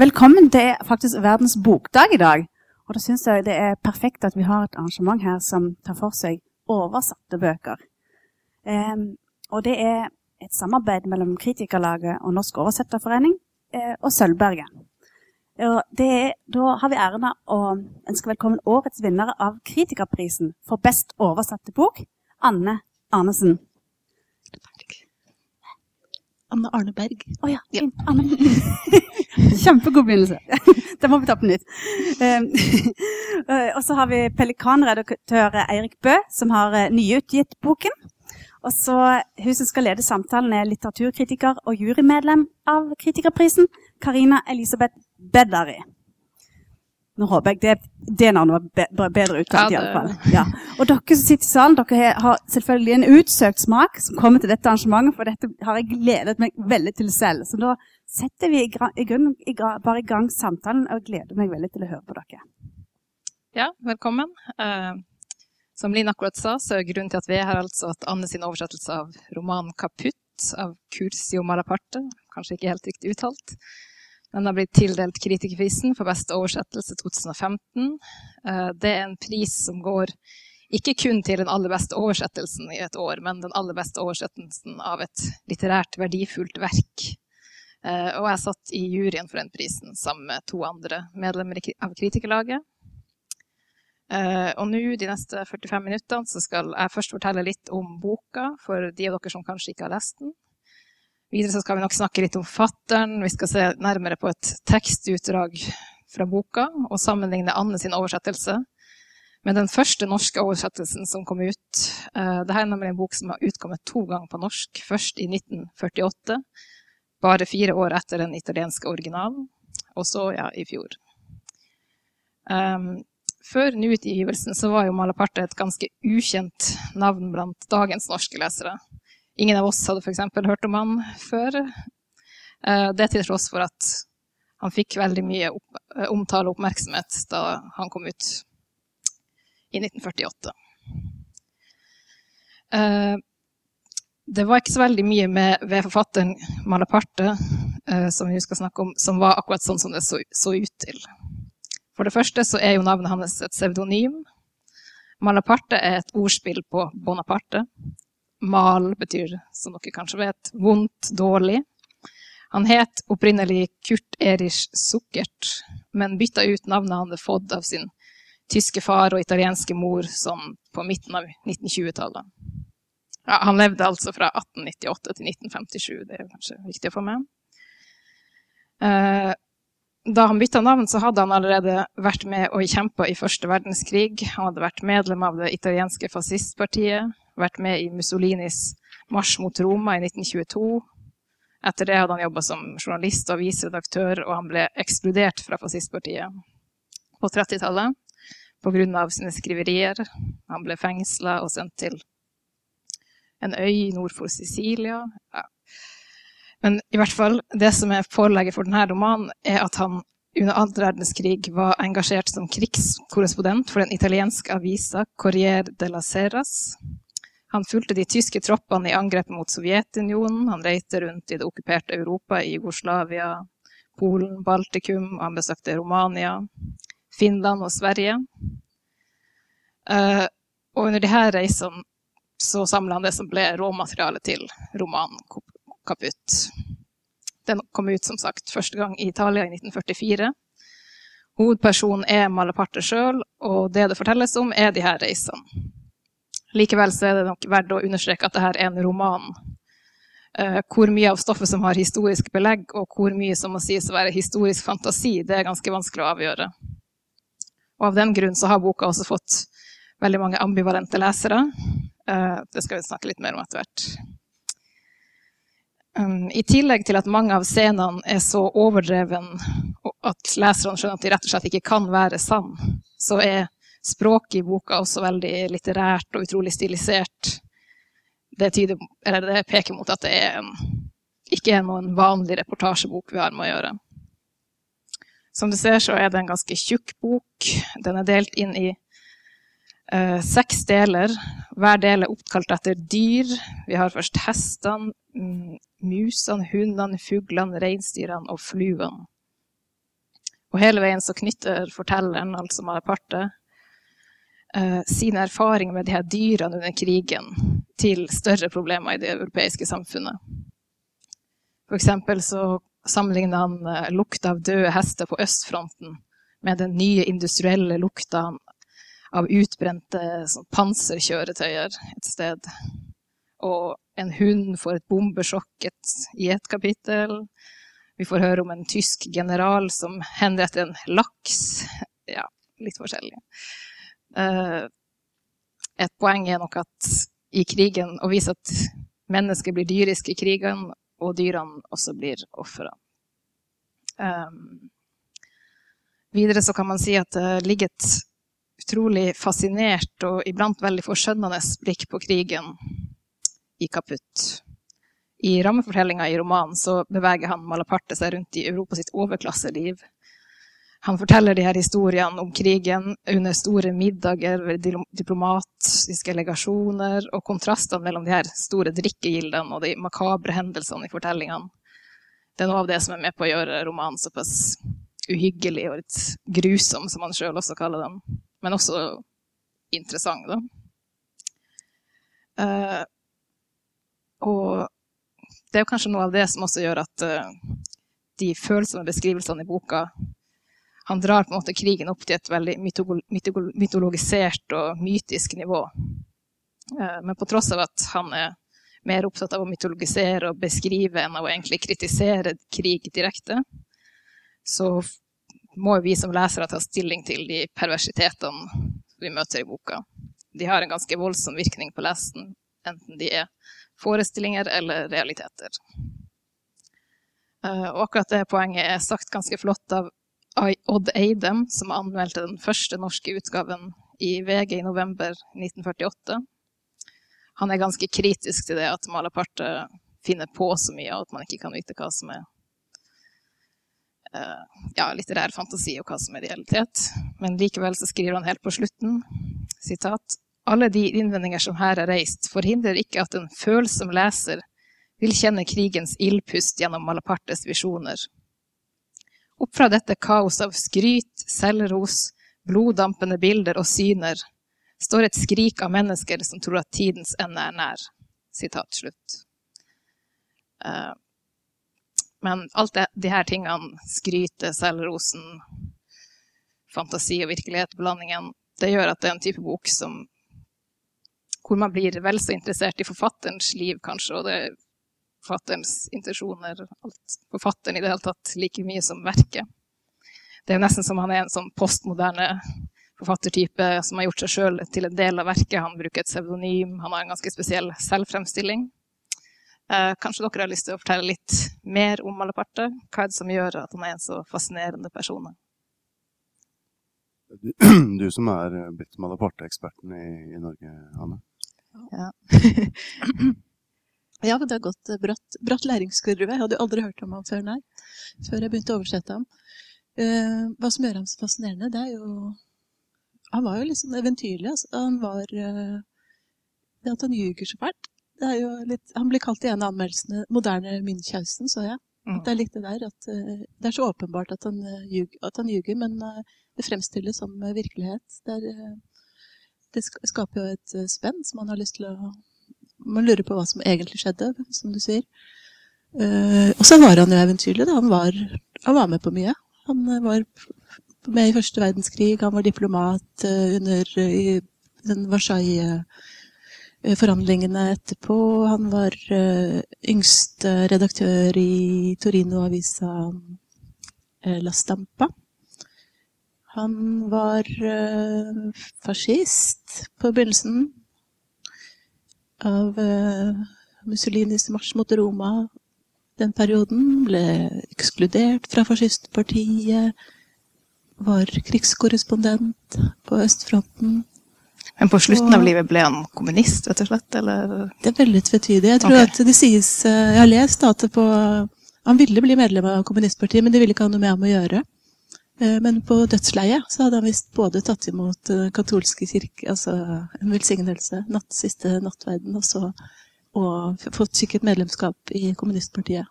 Velkommen til faktisk verdens bokdag i dag. Og da syns jeg det er perfekt at vi har et arrangement her som tar for seg oversatte bøker. Um, og det er et samarbeid mellom Kritikerlaget og Norsk Oversetterforening eh, og Sølvberget. Og er, da har vi æren av å ønske velkommen årets vinner av Kritikerprisen for best oversatte bok, Anne Arnesen. Anne Arneberg. Å oh, ja. ja. Anne. Kjempegod begynnelse. det må vi ta på nytt. Um, og så har vi pelikanredaktør Eirik Bø, som har uh, nyutgitt boken. Og så Hun som skal lede samtalen, er litteraturkritiker og jurymedlem av Kritikerprisen, Karina Elisabeth Beddari. Nå håper jeg det, det navnet var bedre uttalt, ja, iallfall. Ja. Og dere som sitter i salen, dere har selvfølgelig en utsøkt smak som kommer til dette arrangementet, for dette har jeg gledet meg veldig til selv. Så da setter vi i, i grunnen i, bare i gang samtalen, og gleder meg veldig til å høre på dere. Ja, velkommen. Uh, som Linn akkurat sa, så er grunnen til at vi er her altså at Anne sin oversettelse av romanen 'Kaputt' av Curzio Malaparte, kanskje ikke helt riktig uttalt, den har blitt tildelt Kritikerprisen for beste oversettelse 2015. Eh, det er en pris som går ikke kun til den aller beste oversettelsen i et år, men den aller beste oversettelsen av et litterært verdifullt verk. Eh, og jeg satt i juryen for den prisen sammen med to andre medlemmer av Kritikerlaget. Eh, og nå, de neste 45 minuttene, så skal jeg først fortelle litt om boka for de av dere som kanskje ikke har lest den. Videre så skal vi nok snakke litt om fatteren. Vi skal se nærmere på et tekstutdrag fra boka og sammenligne Anne sin oversettelse med den første norske oversettelsen som kom ut. Eh, Dette er nemlig en bok som har utkommet to ganger på norsk. Først i 1948, bare fire år etter den italienske originalen, og så ja, i fjor. Um, før nyutgivelsen så var jo Malaparte et ganske ukjent navn blant dagens norske lesere. Ingen av oss hadde f.eks. hørt om han før. Eh, det til tross for at han fikk veldig mye eh, omtale og oppmerksomhet da han kom ut i 1948. Eh, det var ikke så veldig mye med, ved forfatteren Malaparte som vi skal snakke om, som var akkurat sånn som det så, ut til. For det første så er jo navnet hans et pseudonym. Malaparte er et ordspill på Bonaparte, Mal betyr, som dere kanskje vet, vondt, dårlig. Han het opprinnelig Kurt Erich Sukkert, men bytta ut navnet han hadde fått av sin tyske far og italienske mor sånn på midten av 1920-tallet. Ja, han levde altså fra 1898 til 1957, det er kanskje viktig å få med. Eh, da han bytta navn, så hadde han allerede vært med og kjempa i første verdenskrig. Han hadde vært medlem av det italienske fascistpartiet, vært med i Mussolinis marsj mot Roma i 1922. Etter det hadde han jobba som journalist og avisredaktør, og han ble ekskludert fra fascistpartiet på 30-tallet pga. sine skriverier. Han ble fengsla og sendt til en øy nord for Sicilia. Ja. Men i hvert fall, det som er forelegget for denne romanen, er at han under andre verdenskrig var engasjert som krigskorrespondent for den italienske avisa Corriere della Serras. Han fulgte de tyske troppene i angrep mot Sovjetunionen. Han reiste rundt i det okkuperte Europa, i Jugoslavia, Polen, Baltikum, han besøkte Romania, Finland og Sverige. Uh, og under disse reisene så samla han det som ble råmaterialet til romanen 'Kaputt'. Den kom ut som sagt første gang i Italia i 1944. Hovedpersonen er Malaparte sjøl, og det det fortelles om, er de her reisene. Likevel så er det nok verdt å understreke at dette er en roman. Uh, hvor mye av stoffet som har historisk belegg, og hvor mye som må sies å være historisk fantasi, det er ganske vanskelig å avgjøre. Og av den grunn så har boka også fått veldig mange ambivalente lesere. Uh, det skal vi snakke litt mer om etter hvert. Um, I tillegg til at mange av scenene er så overdreven at leserne skjønner at de rett og slett ikke kan være sann, så er språket i boka også veldig litterært og utrolig stilisert. Det, tyder, det peker mot at det er en, ikke er noen vanlig reportasjebok vi har med å gjøre. Som du ser, så er det en ganske tjukk bok. Den er delt inn i uh, seks deler. Hver del er oppkalt etter dyr. Vi har først hestene, musene, hundene, fuglene, reinsdyrene og fluene. Og hele veien så knytter fortelleren, altså Malaparte, eh, sine erfaringer med de her dyrene under krigen til større problemer i det europeiske samfunnet. For eksempel så sammenligner han eh, lukta av døde hester på østfronten med den nye industrielle lukta av utbrente sånn, panserkjøretøyer et sted. Og en hund får et bombesjokk i et kapittel. Vi får høre om en tysk general som henretter en laks. Ja, litt forskjellig. Uh, et poeng er nok at i krigen å vise at mennesker blir dyrisk i krigen, og dyrene også blir ofre. Um, videre så kan man si at det ligger et utrolig fascinert og iblant veldig forskjønnende blikk på krigen i Kaputt. I rammefortellinga i romanen så beveger han Malaparte seg rundt i Europa sitt overklasseliv. Han forteller de her historiene om krigen under store middager ved diplomatiske legasjoner, og kontrastene mellom de her store drikkegildene og de makabre hendelsene i fortellingene. Det er noe av det som er med på å gjøre romanen såpass uhyggelig og litt grusom, som han sjøl også kaller den men også interessant, da. Uh, og det er kanskje noe av det som også gjør at uh, de følsomme beskrivelsene i boka Han drar på en måte krigen opp til et veldig mytologisert og mytisk nivå. Uh, men på tross av at han er mer opptatt av å mytologisere og beskrive enn av å egentlig kritisere krig direkte, så må vi som lesere ta stilling til de perversitetene vi møter i boka. De har en ganske voldsom virkning på lesen, enten de er forestillinger eller realiteter. Eh, og akkurat det poenget er sagt ganske flott av Odd Eidem, som anmeldte den første norske utgaven i VG i november 1948. Han er ganske kritisk til det at Malaparte finner på så mye, og at man ikke kan vite hva som er uh, ja, litterær fantasi og hva som er realitet. Men likevel så skriver han helt på slutten sitat, alle de innvendinger som her er reist, forhindrer ikke at en følsom leser vil kjenne krigens ildpust gjennom Malapartes visjoner. Opp fra dette kaos av skryt, selvros, bloddampende bilder og syner står et skrik av mennesker som tror at tidens ende er nær. Sitat slutt. Uh, men alt det, de her tingene, skrytet, selvrosen, fantasi og virkelighet, blandingen, det gjør at det er en type bok som hvor man blir vel så interessert i forfatterens liv, kanskje, og det forfatterens intensjoner, alt forfatteren i det hele tatt, like mye som verket. Det er nesten som han er en sånn postmoderne forfattertype som har gjort seg sjøl til en del av verket. Han bruker et pseudonym, han har en ganske spesiell selvfremstilling. Eh, kanskje dere har lyst til å fortelle litt mer om Malaparte? Hva er det som gjør at han er en så fascinerende person? Du, du som er blitt Malaparte-eksperten i, i, Norge, Anne? Ja. ja, det har gått bratt, bratt læringskurve. Jeg hadde jo aldri hørt om ham før, nei. Før jeg begynte å oversette ham. Uh, hva som gjør ham så fascinerende, det er jo Han var jo liksom eventyrlig. Altså. Han var uh, Det at han ljuger så fælt, litt, han blir kalt i en av anmeldelsene 'moderne Münchhausen', så jeg. Mm. Det er litt det der at uh, det er så åpenbart at han, ljug, at han ljuger, men det fremstilles som virkelighet. Det, er, det, skaper jo et spenn som han har lyst til å Man lurer på hva som egentlig skjedde, som du sier. og så var han jo eventyrlig. Da. Han, var, han var med på mye. Han var med i første verdenskrig, han var diplomat under i den Versailles Eh, forhandlingene etterpå. Han var uh, yngste redaktør i Torino-avisa uh, La Stampa. Han var uh, fascist på begynnelsen av Mussolinis marsj mot Roma den perioden. Ble ekskludert fra fascistpartiet. Var krigskorrespondent på østfronten. Men på slutten av livet ble han kommunist, rett og slett? Eller? Det er veldig tvetydig. Jeg tror okay. at det sies eh, Jeg har lest at på, han ville bli medlem av kommunistpartiet, men det ville ikke ha noe med ham å gjøre. Eh, men på dødsleiet så hadde han visst både tatt imot eh, katolske kirke, altså en velsignelse, natt, siste nattverden, og så og fått sikkert medlemskap i kommunistpartiet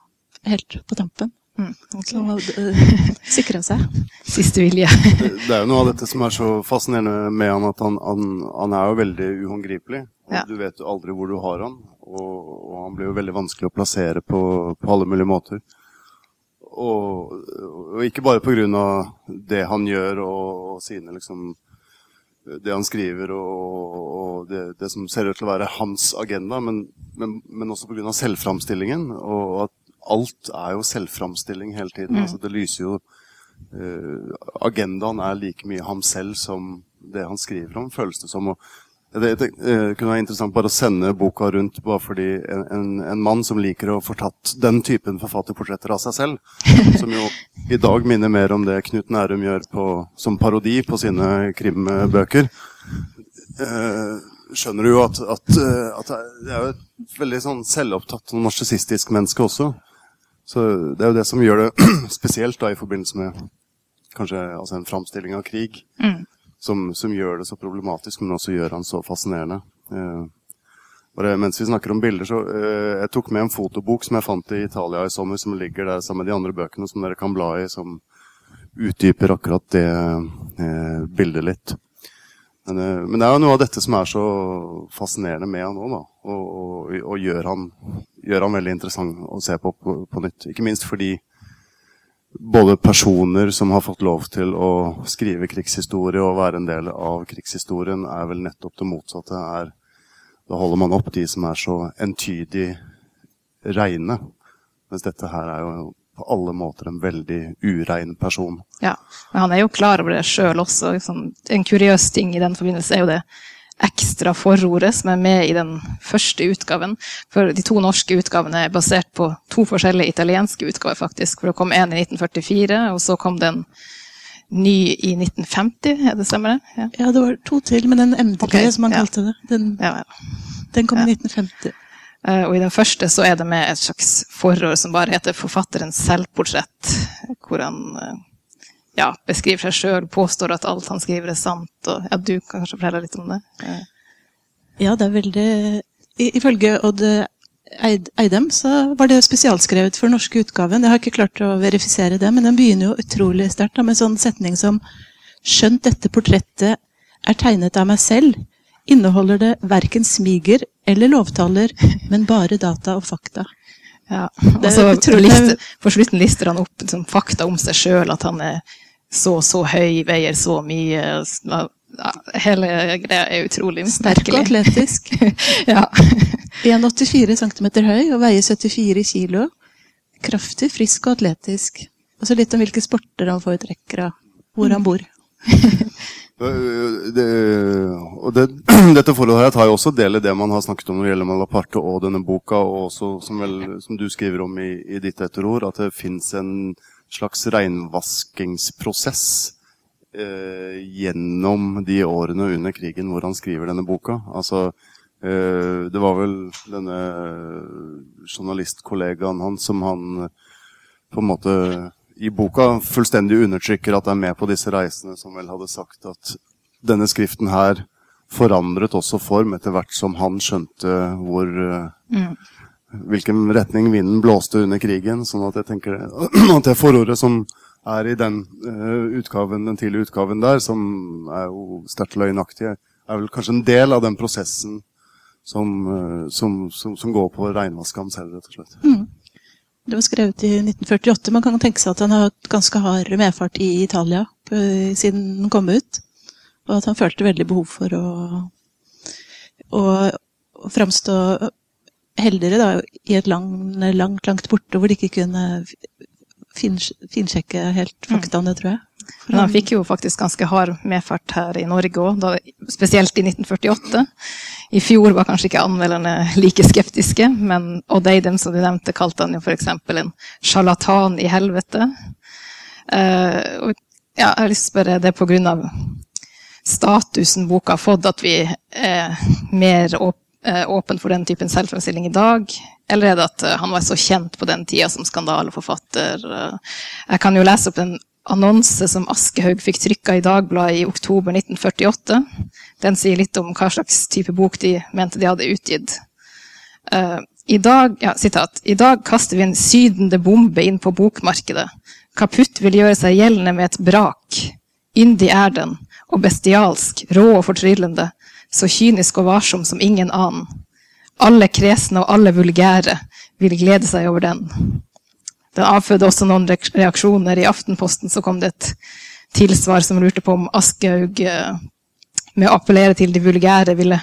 helt på tampen. Mm, okay. Så han hadde sikra seg. Siste vilje. Det det er jo noe av dette som er så fascinerende med han, at han, han, han er jo veldig uhåndgripelig. Og Ja. Du vet jo aldri hvor du har han. Og, og han blir jo veldig vanskelig å plassere på, på alle mulige måter. Og, og ikke bare av det han gjør og, og sine liksom det han skriver og, og det, det som ser ut til å være hans agenda, men, men, men også pga. selvframstillingen. Og at alt er jo selvframstilling hele tiden. Altså, det lyser jo uh, Agendaen er like mye ham selv som det han skriver om, føles det som. Og det, det eh, kunne være interessant bare å sende boka rundt bare fordi en, en, en mann som liker å få tatt den typen forfatterportretter av seg selv, som jo i dag minner mer om det Knut Nærum gjør på, som parodi på sine krimbøker, eh, skjønner du jo at, at, eh, at det er jo et veldig sånn selvopptatt og narsissistisk menneske også. Så det er jo det som gjør det spesielt da i forbindelse med kanskje altså en framstilling av krig, som, som gjør det så problematisk, men også gjør han så fascinerende. Eh, bare mens vi snakker om bilder, så eh, jeg tok med en fotobok som jeg fant i Italia i sommer, som ligger der sammen med de andre bøkene som dere kan bla i, som utdyper akkurat det eh, bildet litt. Men, men det er jo noe av dette som er så fascinerende med han òg, da. Og, og, og gjør, han, gjør han veldig interessant å se på, på på nytt. Ikke minst fordi både personer som har fått lov til å skrive krigshistorie og være en del av krigshistorien, er vel nettopp det motsatte. Er, da holder man opp de som er så entydig reine. Mens dette her er jo på alle måter en veldig urein person. Ja, men han er jo klar over det sjøl også. Liksom. En kuriøs ting i den forbindelse er jo det ekstra forordet som er med i den første utgaven. For de to norske utgavene er basert på to forskjellige italienske utgaver, faktisk. For det kom en i 1944, og så kom det en ny i 1950, er det stemmer det? Ja. Ja, det var to til, men den MDG, okay, som han ja. kalte det, den, Ja, ja. den kom i 1950. Eh, Og i den første så er det med et slags forord som bare heter 'Forfatterens selvportrett', hvor han eh, ja, beskriver seg sjøl, påstår at alt han skriver er sant. Og, ja, du kan kanskje fortelle litt om det? Eh, Ja, det er veldig Ifølge Odd Eid, Eidem så var det spesialskrevet for den norske utgaven. Jeg har ikke klart å verifisere det, men den begynner jo utrolig sterkt med en sånn setning som Skjønt dette portrettet er tegnet av meg selv, inneholder det verken smiger eller lovtaler, men bare data og fakta. Ja, Det og så utrolig- lister, på slutten lister han opp liksom, fakta om seg sjøl, at han er så så høy, veier så mye. Ja, hele greia er utrolig Sterk og atletisk. Ja. 1,84 cm høy og veier 74 kilo. Kraftig, frisk og atletisk. Og så litt om hvilke sporter han foretrekker, og hvor han bor. Det, og det, dette forholdet her tar jo også del i det man har snakket om når det gjelder Malaparte og denne boka, og også som, vel, som du skriver om i, i ditt etterord, at det fins en slags reinvaskingsprosess eh, gjennom de årene under krigen hvor han skriver denne boka. Altså, eh, det var vel denne journalistkollegaen hans som han eh, på en måte i boka fullstendig undertrykker at er med på disse reisene, som vel hadde sagt at denne skriften her forandret også form etter hvert som han skjønte hvor mm. hvilken retning vinden blåste under krigen. Sånn at jeg tenker at det forordet som er i den eh, utgaven, den tidlige utgaven der, som er jo sterkt løgnaktig, er vel kanskje en del av den prosessen som, eh, som, som, som går på å reinvaske ham selv, rett og slett. Det var skrevet i 1948. Man kan tenke seg at han har hatt ganske hard medfart i Italia på, siden den kom ut. Og at han følte veldig behov for å, å, å framstå heldigere da, i et lang, langt, langt borte, hvor de ikke kunne fin, finsjekke helt faktaene, tror jeg. Men han fikk jo faktisk ganske hard medfart her i Norge òg, spesielt i 1948. I fjor var kanskje ikke anmelderne like skeptiske, men Odd Eidem, som du nevnte, kalte han jo f.eks. en sjarlatan i helvete. Uh, og ja, jeg har lyst til å spørre, det er av statusen boka har fått, at vi er mer åp eh, åpen for den typen selvfremstilling i dag? Eller er det at eh, han var så kjent på den tida som skandaleforfatter? Jeg kan jo lese opp en annonse som Aschehoug fikk trykka i Dagbladet i oktober 1948. Den sier litt om hva slags type bok de mente de hadde utgitt. Uh, I dag, ja, sitat, I dag kaster vi en sydende bombe inn på bokmarkedet. Kaputt vil gjøre seg gjeldende med et brak. Yndig er den, og bestialsk, rå og fortryllende, så kynisk og varsom som ingen annen. Alle kresne og alle vulgære vil glede seg over den. Den avfødde også noen reaksjoner. I Aftenposten så kom det et tilsvar som lurte på om Aschehoug eh, med å appellere til de vulgære ville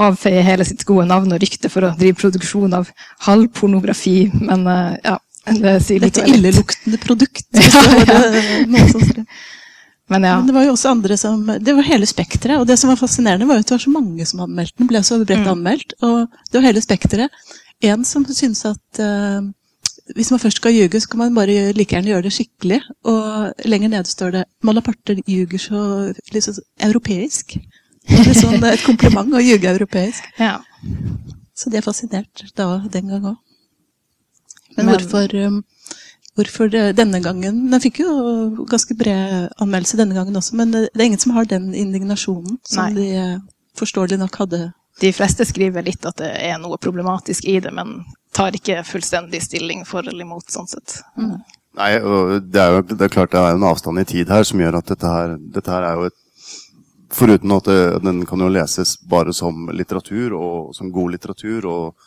avfeie hele sitt gode navn og rykte for å drive produksjon av halvpornografi. Men uh, ja, det sier Dette illeluktende produkt. ja, ja. Men, ja. Men det var jo også andre som Det var hele spekteret. Og det som var fascinerende, var jo at det var så mange som anmeldte den. ble så bredt mm. anmeldt. Og det var hele spekteret. En som syntes at uh, hvis man først skal ljuge, så kan man bare like gjerne gjøre det skikkelig. Og lenger nede står det 'Malaparte ljuger så liksom, europeisk'. Det er sånn, et kompliment å ljuge europeisk. Ja. Så de er fascinert da, den gang òg. Men, Men hvorfor, um, hvorfor denne gangen Den fikk jo ganske bred anmeldelse denne gangen også, men det er ingen som har den indignasjonen som Nei. de eh, forståelig nok hadde. De fleste skriver litt at det er noe problematisk i det, men tar ikke fullstendig stilling for eller imot, sånn sett. Mm. Nei, det er jo det er klart det er en avstand i tid her som gjør at dette her, dette her er jo et Foruten at det, den kan jo leses bare som litteratur, og som god litteratur, og,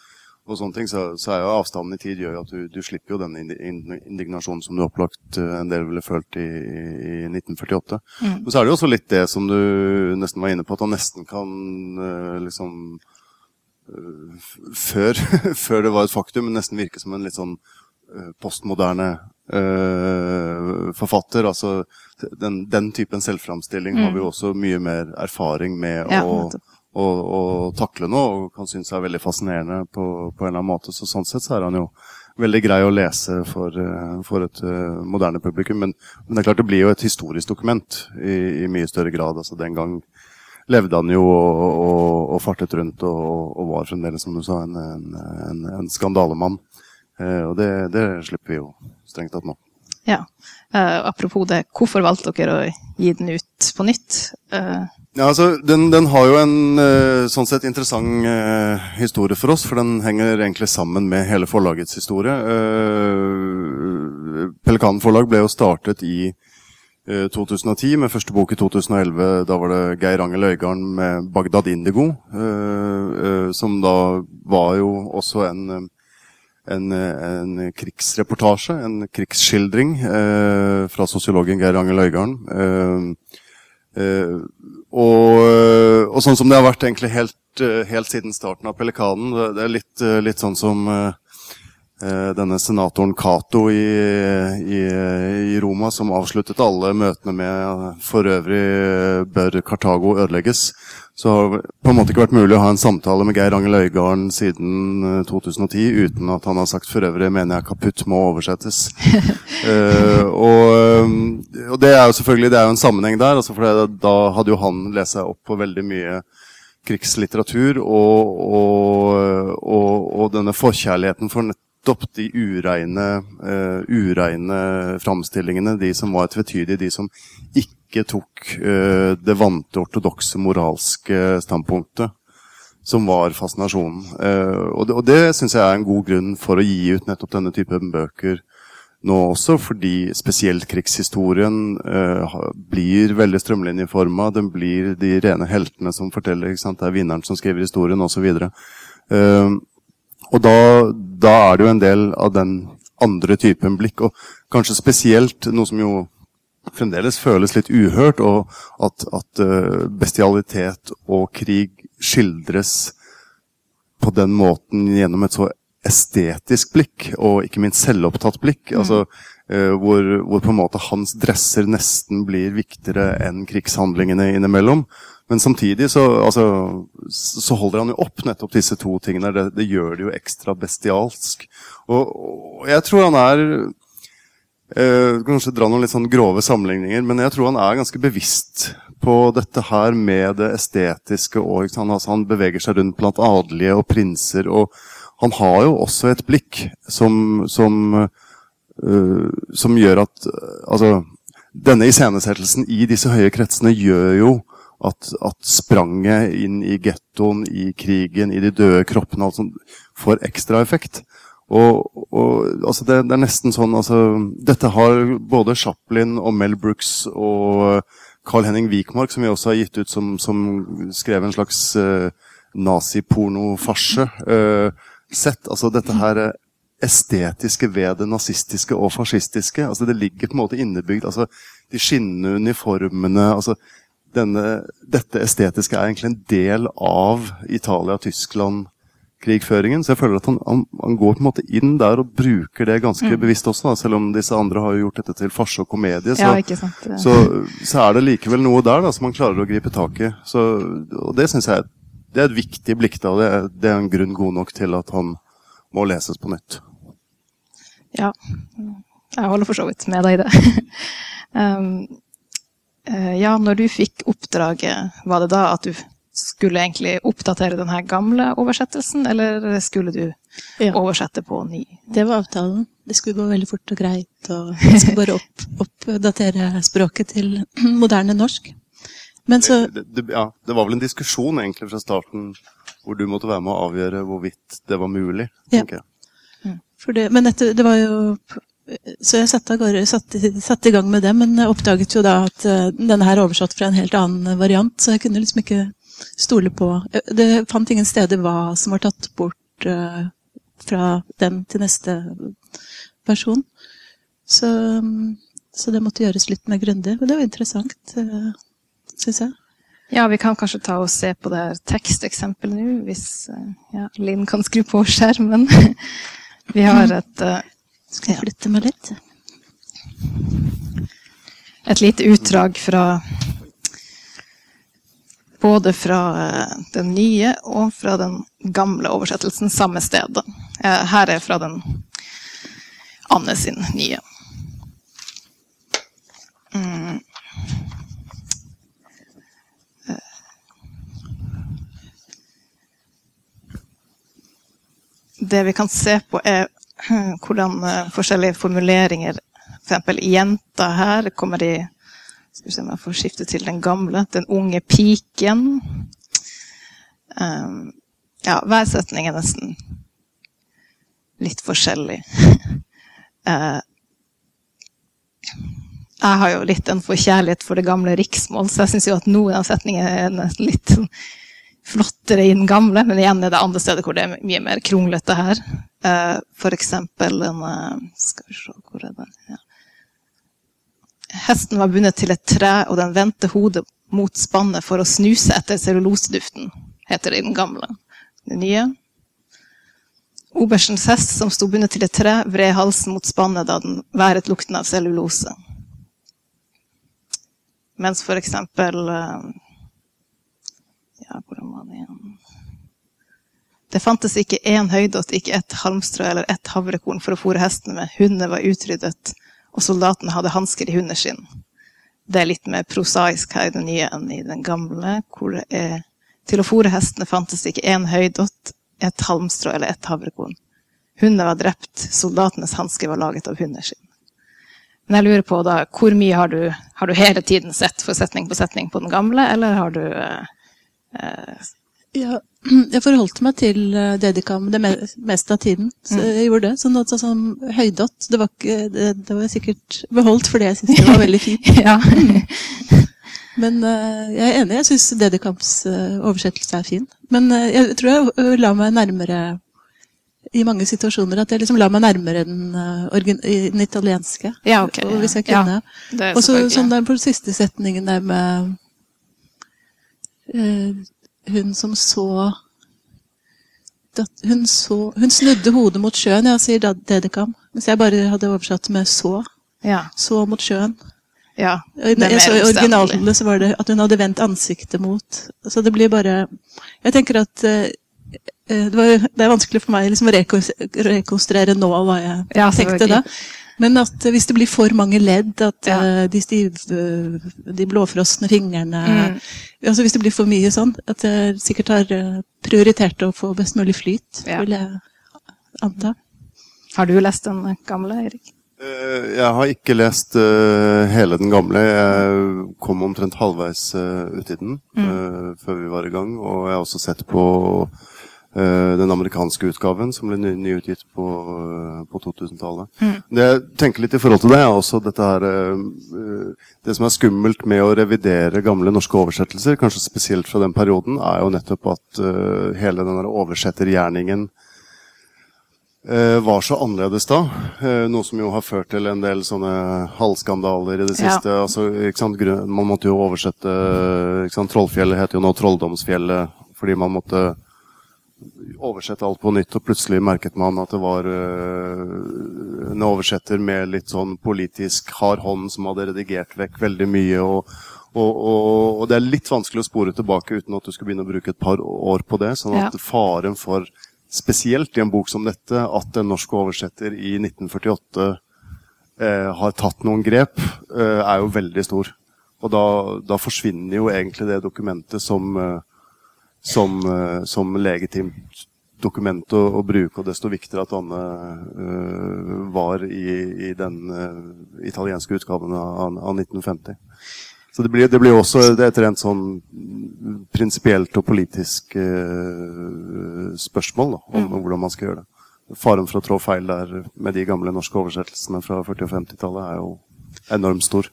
og sånne ting, så, så, er jo avstanden i tid gjør at du, du slipper jo den indignasjonen som du opplagt eh, en del ville følt i, i 1948. Mm. Men så er det jo også litt det som du nesten var inne på, at han nesten kan uh, liksom før, før, det var et faktum, men nesten virke som en litt sånn uh, postmoderne forfatter. altså den, den typen selvframstilling mm. har vi jo også mye mer erfaring med ja, å, å, å, takle nå, og kan synes er veldig fascinerende på, på, en eller annen måte. Så sånn sett så er han jo veldig grei å lese for, eh, for et uh, moderne publikum. Men, men, det er klart det blir jo et historisk dokument i, i mye større grad. altså Den gang levde han jo og, og, og fartet rundt og, og, var fremdeles, som du sa, en, en, en, en skandalemann. Eh, og det, det slipper vi jo strengt tatt nå. Ja. Eh, apropos det, hvorfor valgte dere å gi den ut på nytt? Eh. Ja, altså, den, den, har jo en uh, sånn sett interessant historie for oss, for den henger egentlig sammen med hele forlagets historie. Pelikanen forlag ble jo startet i 2010 med første bok i 2011. Da var det Geir Angel Øygarden med 'Bagdad Indigo', som da var jo også en en, en, krigsreportasje, en krigsskildring eh, fra sosiologen Geir Angel Øygarden. Eh, eh, og, og, sånn som det har vært egentlig helt, eh, helt siden starten av Pelikanen. Det, er litt, eh, litt, sånn som eh, denne senatoren Cato i, i, i, Roma, som avsluttet alle møtene med 'for øvrig bør Kartago ødelegges'. Så har det på en måte ikke vært mulig å ha en samtale med Geir Angel Øygarden siden 2010 eh, uten at han har sagt for øvrig mener jeg kaputt må oversettes. uh, og, eh, og, det er jo selvfølgelig det er jo en sammenheng der. Altså for da hadde jo han lest seg opp på veldig mye krigslitteratur og, og, og denne forkjærligheten for nettopp de ureine, uh, ureine framstillingene. De som var tvetydige, de som ikke tok uh, det vante ortodokse moralske standpunktet, som var fascinasjonen. Uh, og det, og det syns jeg er en god grunn for å gi ut nettopp denne typen bøker nå også, fordi spesielt krigshistorien uh, blir veldig strømlinjeforma. Den blir de rene heltene som forteller. Det er vinneren som skriver historien, osv. Uh, og da, da er det jo en del av den andre typen blikk, og kanskje spesielt noe som jo fremdeles føles litt uhørt, og at, at eh, bestialitet og krig skildres på den måten gjennom et så estetisk blikk, og ikke minst selvopptatt blikk. Mm. altså uh, hvor, hvor, på en måte hans dresser nesten blir viktigere enn krigshandlingene innimellom. Men samtidig så, altså, så, holder han jo opp nettopp disse to tingene. Det, det gjør det jo ekstra bestialsk. Og, og jeg tror han er Eh, kanskje dra noen litt sånn grove sammenligninger, men jeg tror han er ganske bevisst på dette her med det estetiske. Og, han, altså, han, beveger seg rundt blant adelige og prinser. Og han har jo også et blikk som, som, uh, som gjør at Altså, denne iscenesettelsen i disse høye kretsene gjør jo at, at spranget inn i gettoen, i krigen, i de døde kroppene alt sånt, får ekstra effekt. Og, og altså det, det, er nesten sånn altså, Dette har både Chaplin og Mel Brooks og Carl Henning Wikmark, som vi også har gitt ut som, som skrev en slags uh, nazipornofarse, uh, sett. Altså dette her estetiske ved det nazistiske og fascistiske. altså Det ligger på en måte innebygd. altså De skinnende uniformene altså denne, Dette estetiske er egentlig en del av Italia-Tyskland krigføringen. Så jeg føler at han, han, han, går på en måte inn der og bruker det ganske mm. bevisst også. Da. Selv om disse andre har gjort dette til farse og komedie, så, ja, så, så, er det likevel noe der da, som han klarer å gripe tak i. Så, og det syns jeg det er et viktig blikk. da, det det er en grunn god nok til at han må leses på nytt. Ja, jeg holder for så vidt med deg i det. um, ja, når du fikk oppdraget, var det da at du skulle egentlig oppdatere den gamle oversettelsen, eller skulle du ja. oversette på ny? Det var avtalen. Det skulle gå veldig fort og greit, og jeg skulle bare opp, oppdatere språket til moderne norsk. Men så det, det, ja, det var vel en diskusjon egentlig fra starten hvor du måtte være med å avgjøre hvorvidt det var mulig, tenker jeg. Mm. Det, men dette, det var jo så jeg satte, satte, satte, i gang med det, men oppdaget jo da at uh, denne her er oversatt fra en helt annen variant, så jeg kunne liksom ikke stole på Det fant ingen steder hva som var tatt bort uh, fra den til neste person. Så, så, det måtte gjøres litt mer grundig. Men det var interessant, eh, syns jeg. Ja, vi kan kanskje ta og se på det her teksteksempelet nå, hvis ja, Linn kan skru på skjermen. vi har et Skal jeg flytte meg litt? Et lite utdrag fra både fra eh, den nye og fra den gamle oversettelsen samme sted. Eh, her er fra den Anne sin nye. Mm. Eh. Det vi kan se på, er hvordan forskjellige formuleringer F.eks. jenta her kommer i skal vi se om jeg får skifte til den gamle. Den unge piken. Um, ja, hver setning er nesten litt forskjellig. uh, jeg har jo litt en forkjærlighet for det gamle riksmål, så jeg syns jo at noen av setningene er nesten litt sånn flottere i den gamle, men igjen er det andre steder hvor det er mye mer kronglete her. Uh, eksempel en uh, Skal vi se, hvor er den Ja. Hesten var bundet til et tre, og den vendte hodet mot spannet for å snuse etter celluloseduften, heter det i den gamle. Det nye. Oberstens hest, som sto bundet til et tre, vred halsen mot spannet da den været lukten av cellulose. Mens for eksempel eh, Ja, hvordan var det fantes ikke én høydott, ikke ett halmstrå eller ett havrekorn for å fôre hestene med. Hundene var utryddet og soldatene hadde hansker i hundeskinn. Det er litt mer prosaisk her i den nye enn i den gamle, hvor det er Til å fôre hestene fantes ikke én høydott, et halmstrå eller et havrekorn. Hundene var drept, soldatenes hansker var laget av hundeskinn. Men jeg lurer på da, hvor mye har du, har du hele tiden sett for setning på setning på den gamle, eller har du eh ja, jeg forholdt meg til Dedicam det meste av tiden. Så mm. jeg gjorde det. Sånn at sånn, høydott det var, ikke, det, det var sikkert beholdt fordi jeg syntes det var veldig fint. ja. Men uh, jeg er enig. Jeg syns Dedicams oversettelse er fin. Men jeg tror jeg la meg nærmere i mange situasjoner at jeg liksom la meg nærmere den, den italienske. Ja, okay, Og hvis jeg kunne. Ja, og så sånn der på siste setningen der med hun som så hun, så, hun snudde hodet mot sjøen, ja, sier Dedekam. Mens jeg bare hadde oversatt med 'så'. Ja. Så mot sjøen. Ja, det er så I originalen så var det at hun hadde vendt ansiktet mot. Så det blir bare Jeg tenker at uh, det, var, det, er vanskelig for meg liksom, å rekonstruere nå hva jeg ja, tenkte da. Men at hvis det blir for mange ledd, at ja. uh, de stiv, de blåfrosne fingrene mm. altså Hvis det blir for mye sånn, at jeg sikkert har eh, prioritert å få best mulig flyt, ja. vil jeg anta. Har du lest den gamle, Erik? Uh, jeg har ikke lest uh, hele den gamle. Jeg kom omtrent halvveis ut i den mm. før vi var i gang. Og jeg har også sett på eh, den amerikanske utgaven, som ble ny, nyutgitt på, eh, på 2000-tallet. Det jeg tenker litt i forhold til det, er også dette her eh, Det som er skummelt med å revidere gamle norske oversettelser, kanskje spesielt fra den perioden, er jo nettopp at eh, hele den der oversettergjerningen eh, var så annerledes da. eh, noe som jo har ført til en del sånne halvskandaler i det Ja. siste. Altså, ikke sant? Man måtte jo oversette? Trollfjellet heter jo nå Trolldomsfjellet fordi man måtte oversette alt på nytt, og plutselig merket man at det var eh, en oversetter med litt sånn politisk hard hånd som hadde redigert vekk veldig mye. og og, og, og det er litt vanskelig å spore tilbake uten at du skal begynne å bruke et par år på det. sånn at Ja. faren for, spesielt i en bok som dette, at en norsk oversetter i 1948 eh, har tatt noen grep, eh, er jo veldig stor. Og da, da forsvinner jo egentlig det dokumentet som, som, eh, som legitimt dokument å, å bruke, og desto viktigere at Anne uh, var i, i den uh, italienske utgaven av, av 1950. Så det blir, det blir også det er et rent sånn prinsipielt og politisk uh, spørsmål da, om, om hvordan man skal gjøre det. Faren for å trå feil der med de gamle norske oversettelsene fra 40- og 50-tallet er jo enormt stor.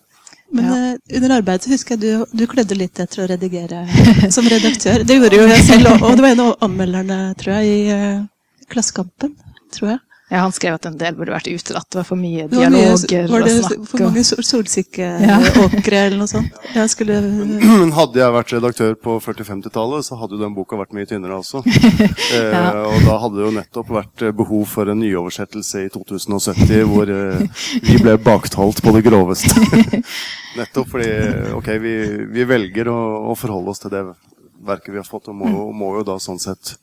Men Ja. eh, under arbeidet husker jeg du, du klødde litt etter å redigere som redaktør. Det gjorde jo jeg selv, og- og det var en av anmelderne, tror jeg, i eh, Klassekampen. tror jeg. Ja, han skrev at en del burde vært utelatt. Det var for mye dialoger var, dialoger var det for mange sol- solsikkeåkre eller noe sånt? Jeg skulle Men hadde jeg vært redaktør på 40-50-tallet, så hadde jo den boka vært mye tynnere også. eh, Og da hadde det jo nettopp vært eh, behov for en nyoversettelse i 2070, hvor eh, vi ble baktalt på det groveste. nettopp fordi ok, vi, vi velger å, å forholde oss til det verket vi har fått, og må, og må jo da sånn sett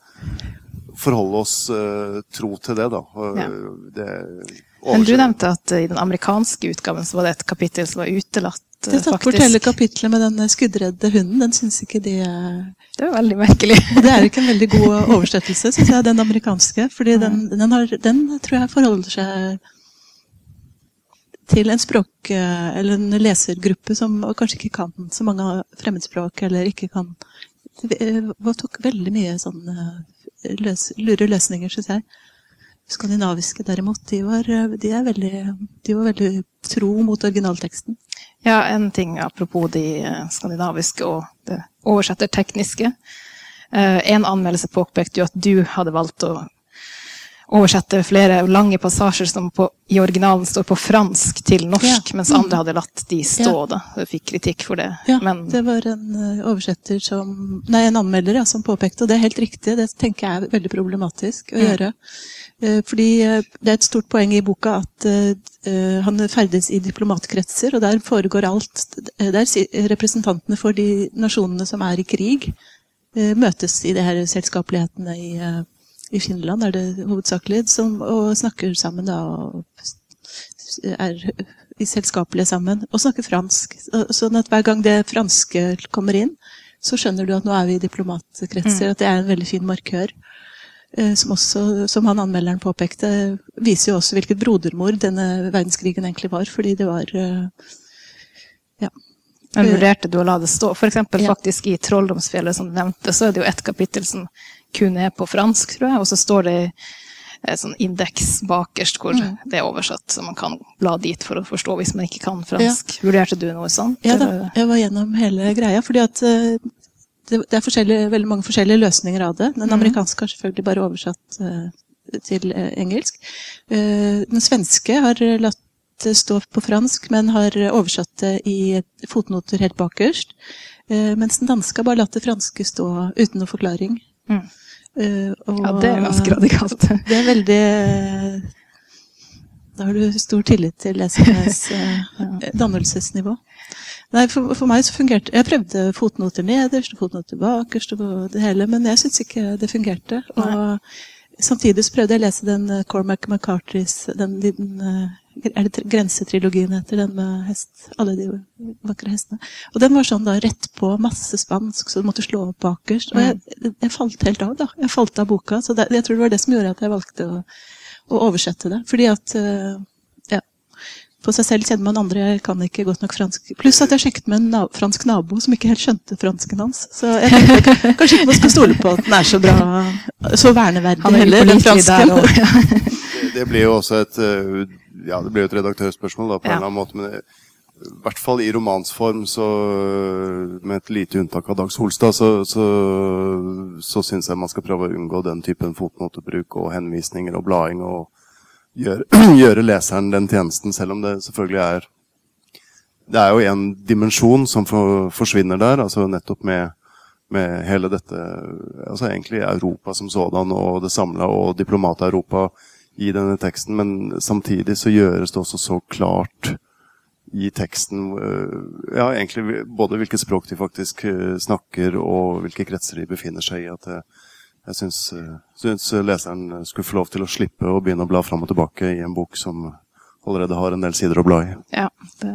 forholde oss uh, tro til det, da. Ja. det, Men du nevnte at uh, i den amerikanske utgaven så var det et kapittel som var utelatt, Uh, det eh, tatt bort hele kapitlet med den skuddredde hunden. Den syns ikke de er... Det er veldig merkelig. Det er ikke en veldig god oversettelse, syns jeg, den amerikanske. fordi den, den, har, den tror jeg forholder seg til en språk- eller en lesergruppe som kanskje ikke kan så mange fremmedspråk, eller ikke kan eh, tok veldig mye sånne løs, lure løsninger, syns jeg. Skandinaviske derimot, de var, de, er veldig, de var veldig tro mot originalteksten. Ja, en ting apropos de eh, skandinaviske og det oversettertekniske. Eh, En anmeldelse påpekte jo at du hadde valgt å oversette flere lange passasjer som på, i originalen står på fransk til norsk, Ja. mens andre hadde latt de stå. Ja. da. Jeg fikk kritikk for det. Ja, Men det var en eh, oversetter som Nei, en anmelder ja, som påpekte, og det er helt riktig. Det tenker jeg er veldig problematisk å Mm. gjøre. Eh, Fordi eh, det er et stort poeng i boka at han ferdes i diplomatkretser, og der foregår alt Der representantene for de nasjonene som er i krig, møtes i de her selskapelighetene i, i Finland, er det hovedsakelig, som, og snakker sammen da. og er i selskapelige sammen og snakker fransk. Sånn at hver gang det franske kommer inn, så skjønner du at nå er vi i diplomatkretser. At det er en veldig fin markør. Eh, Som, også, som han anmelderen påpekte, viser jo også hvilket brodermor denne verdenskrigen egentlig var. Fordi det var ja, Men vurderte du å la det stå? For eksempel Ja. faktisk i Trolldomsfjellet, som du nevnte, så er det jo et kapittel som kun er på fransk, tror jeg, og så står det en sånn indeks bakerst hvor Mm. det er oversatt, så man kan bla dit for å forstå hvis man ikke kan fransk. Vurderte du noe sånt? Ja da, jeg var gjennom hele greia. fordi at eh, det, er veldig mange forskjellige løsninger av det. Den amerikanske har selvfølgelig bare oversatt eh, til eh, engelsk. Eh, den svenske har latt det stå på fransk, men har oversatt det i fotnoter helt bakerst. Eh, mens den danske har bare latt det franske stå uten noe forklaring. Mm. Eh, og- Ja, det er ganske radikalt. det er veldig Da har du stor tillit til lesernes eh, dannelsesnivå. Nei, for, for meg så fungerte Jeg prøvde fotnoter nederst og fotnoter bakerst og det hele, men jeg syns ikke det fungerte. Og samtidig så prøvde jeg å lese den eh, Cormac McCartys den, den, eh, Er det Grensetrilogien heter den med hest? Alle de vakre hestene. Og den var sånn da rett på, masse spansk, så du måtte slå opp bakerst. Og jeg, jeg falt helt av, da. Jeg falt av boka. Så det, jeg tror det var det som gjorde at jeg valgte å, å oversette det. Fordi at eh, Ja. på seg selv kjenner man andre. Jeg kan ikke godt nok fransk. Pluss at jeg sjekket med en na fransk nabo som ikke helt skjønte fransken hans. Så jeg tenkte kanskje ikke man skal stole på at den er så bra, så verneverdig er heller, den der fransken. Ja. Det, det blir jo også et eh, Ja, det blir jo et redaktørspørsmål da, på en eller annen måte. Men i hvert fall i romansform, så med et lite unntak av Dag Solstad, så, så, så syns jeg man skal prøve å unngå den typen fotnotebruk og henvisninger og blading og gjøre, gjøre leseren den tjenesten, selv om det selvfølgelig er Det er jo en dimensjon som for, forsvinner der, altså nettopp med, med hele dette Altså egentlig Europa som sådan og det samla og diplomat-Europa i denne teksten, men samtidig så gjøres det også så klart i teksten øh, Ja, egentlig både hvilket språk de faktisk øh, snakker, og hvilke kretser de befinner seg i. At jeg, jeg syns, øh, syns leseren skulle få lov til å slippe å begynne å bla fram og tilbake i en bok som allerede har en del sider å bla i. Ja, det,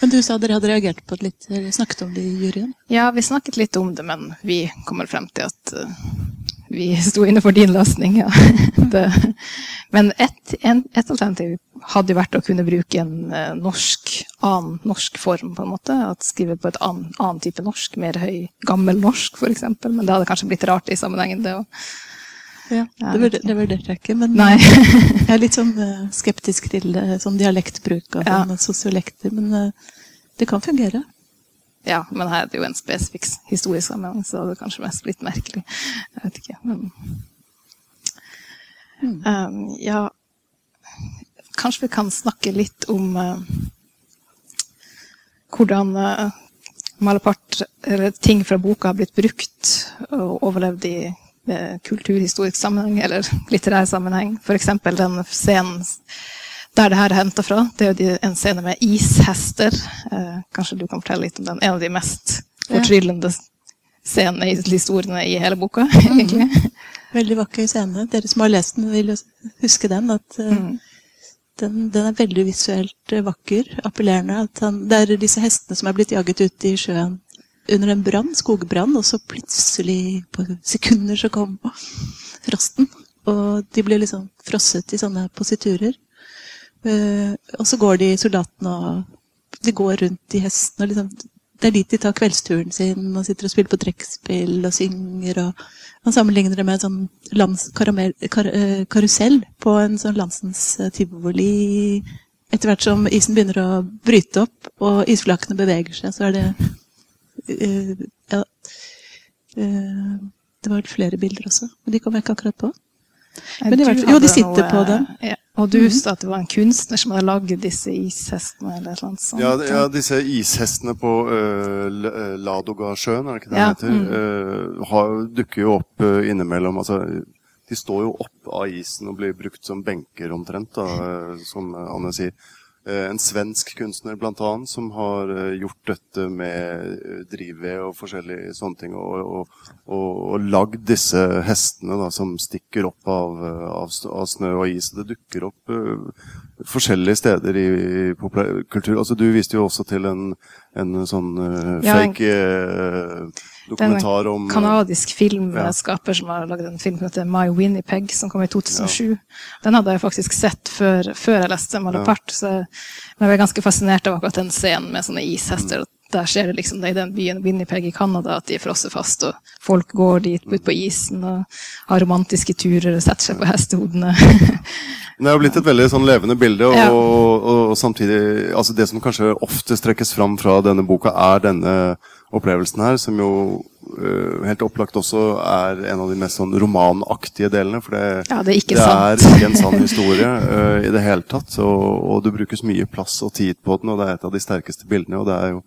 Men du sa dere hadde reagert på det litt, eller snakket om det i juryen? ja, vi snakket litt om det, men vi kommer frem til at eh, vi sto inne for din løsning. Ja. Det, men ett en, et alternativ hadde jo vært å kunne bruke en eh, norsk, annen norsk form, på en måte. At skrive på et annen, annen type norsk, mer høy, gammel norsk, f.eks. Men det hadde kanskje blitt rart i sammenhengen, det òg. Ja, det vurder- det vurderte jeg ikke. Men Nei. jeg er litt sånn eh, skeptisk til eh, sånn dialektbruk av Ja. sosiolekter. Men eh, det kan fungere. Ja, men her er det jo en spesifikk historisk sammenheng, så det hadde kanskje mest blitt merkelig. Jeg vet ikke, men um, Ja, kanskje vi kan snakke litt om uh, hvordan uh, Malapart, eller ting fra boka, har blitt brukt og overlevd i uh, kulturhistorisk sammenheng, eller litterær sammenheng. Eksempel den scenen der det her er henta fra. Det er jo en scene med ishester. Eh, kanskje du kan fortelle litt om den? En av de mest fortryllende scenene i historiene i hele boka, egentlig. Veldig vakker scene. Dere som har lest den, vil huske den. At eh, Mm. den, den er veldig visuelt eh, vakker, appellerende. At han, det er disse hestene som er blitt jaget ut i sjøen under en brann, skogbrann, og så plutselig, på sekunder, så kom frosten. Og de blir liksom frosset i sånne positurer. Uh, og så går de soldatene og de går rundt i hestene. Og liksom, det er dit de tar kveldsturen sin og sitter og spiller på trekkspill og synger. og Han sammenligner det med en sånn lands, karamell, kar, eh, karusell på en sånn landsens eh, tivoli. Etter hvert som isen begynner å bryte opp og isflakene beveger seg, så er det uh, ja, Uh, Det var flere bilder også, men de kom jeg ikke akkurat på. Men hvert jo, de sitter noe- på dem. Ja, og du sa at det var en kunstner som hadde lagd disse ishestene, eller et eller annet sånt. Ja, ja, disse ishestene på uh, Ladogasjøen, er det ikke det Ja, heter? Uh, har, dukker jo opp uh, innimellom. Altså, de står jo opp av isen og blir brukt som benker omtrent, da, som Anne sier. Eh, en svensk kunstner annet som har eh, gjort dette med eh, drivved og forskjellige sånne ting, og, og, og, og lagd disse hestene da, som stikker opp av, av, av snø og is. Det dukker opp uh, forskjellige steder i, i populærkultur. Altså, du viste jo også til en, en sånn uh, fake eh, dokumentar om en kanadisk filmskaper som har laget en film som heter My Winnipeg, som kom i 2007. Den hadde jeg faktisk sett før, før jeg leste Malapart, så jeg, ble ganske fascinert av akkurat den scenen med sånne ishester. Mm. Der skjer det liksom det i den byen Winnipeg i Canada at de er frosset fast, og folk går dit ut på isen og har romantiske turer og setter seg på hestehodene. Det er jo blitt et veldig sånn levende bilde, og, Ja. og, og samtidig altså Det som kanskje oftest trekkes fram fra denne boka, er denne opplevelsen her, som jo uh, helt opplagt også er en av de mest sånn romanaktige delene. For det, Ja, det er ikke det sant. er ikke en sann historie uh, i det hele tatt. Og, og det brukes mye plass og tid på den, og det er et av de sterkeste bildene. Og det er jo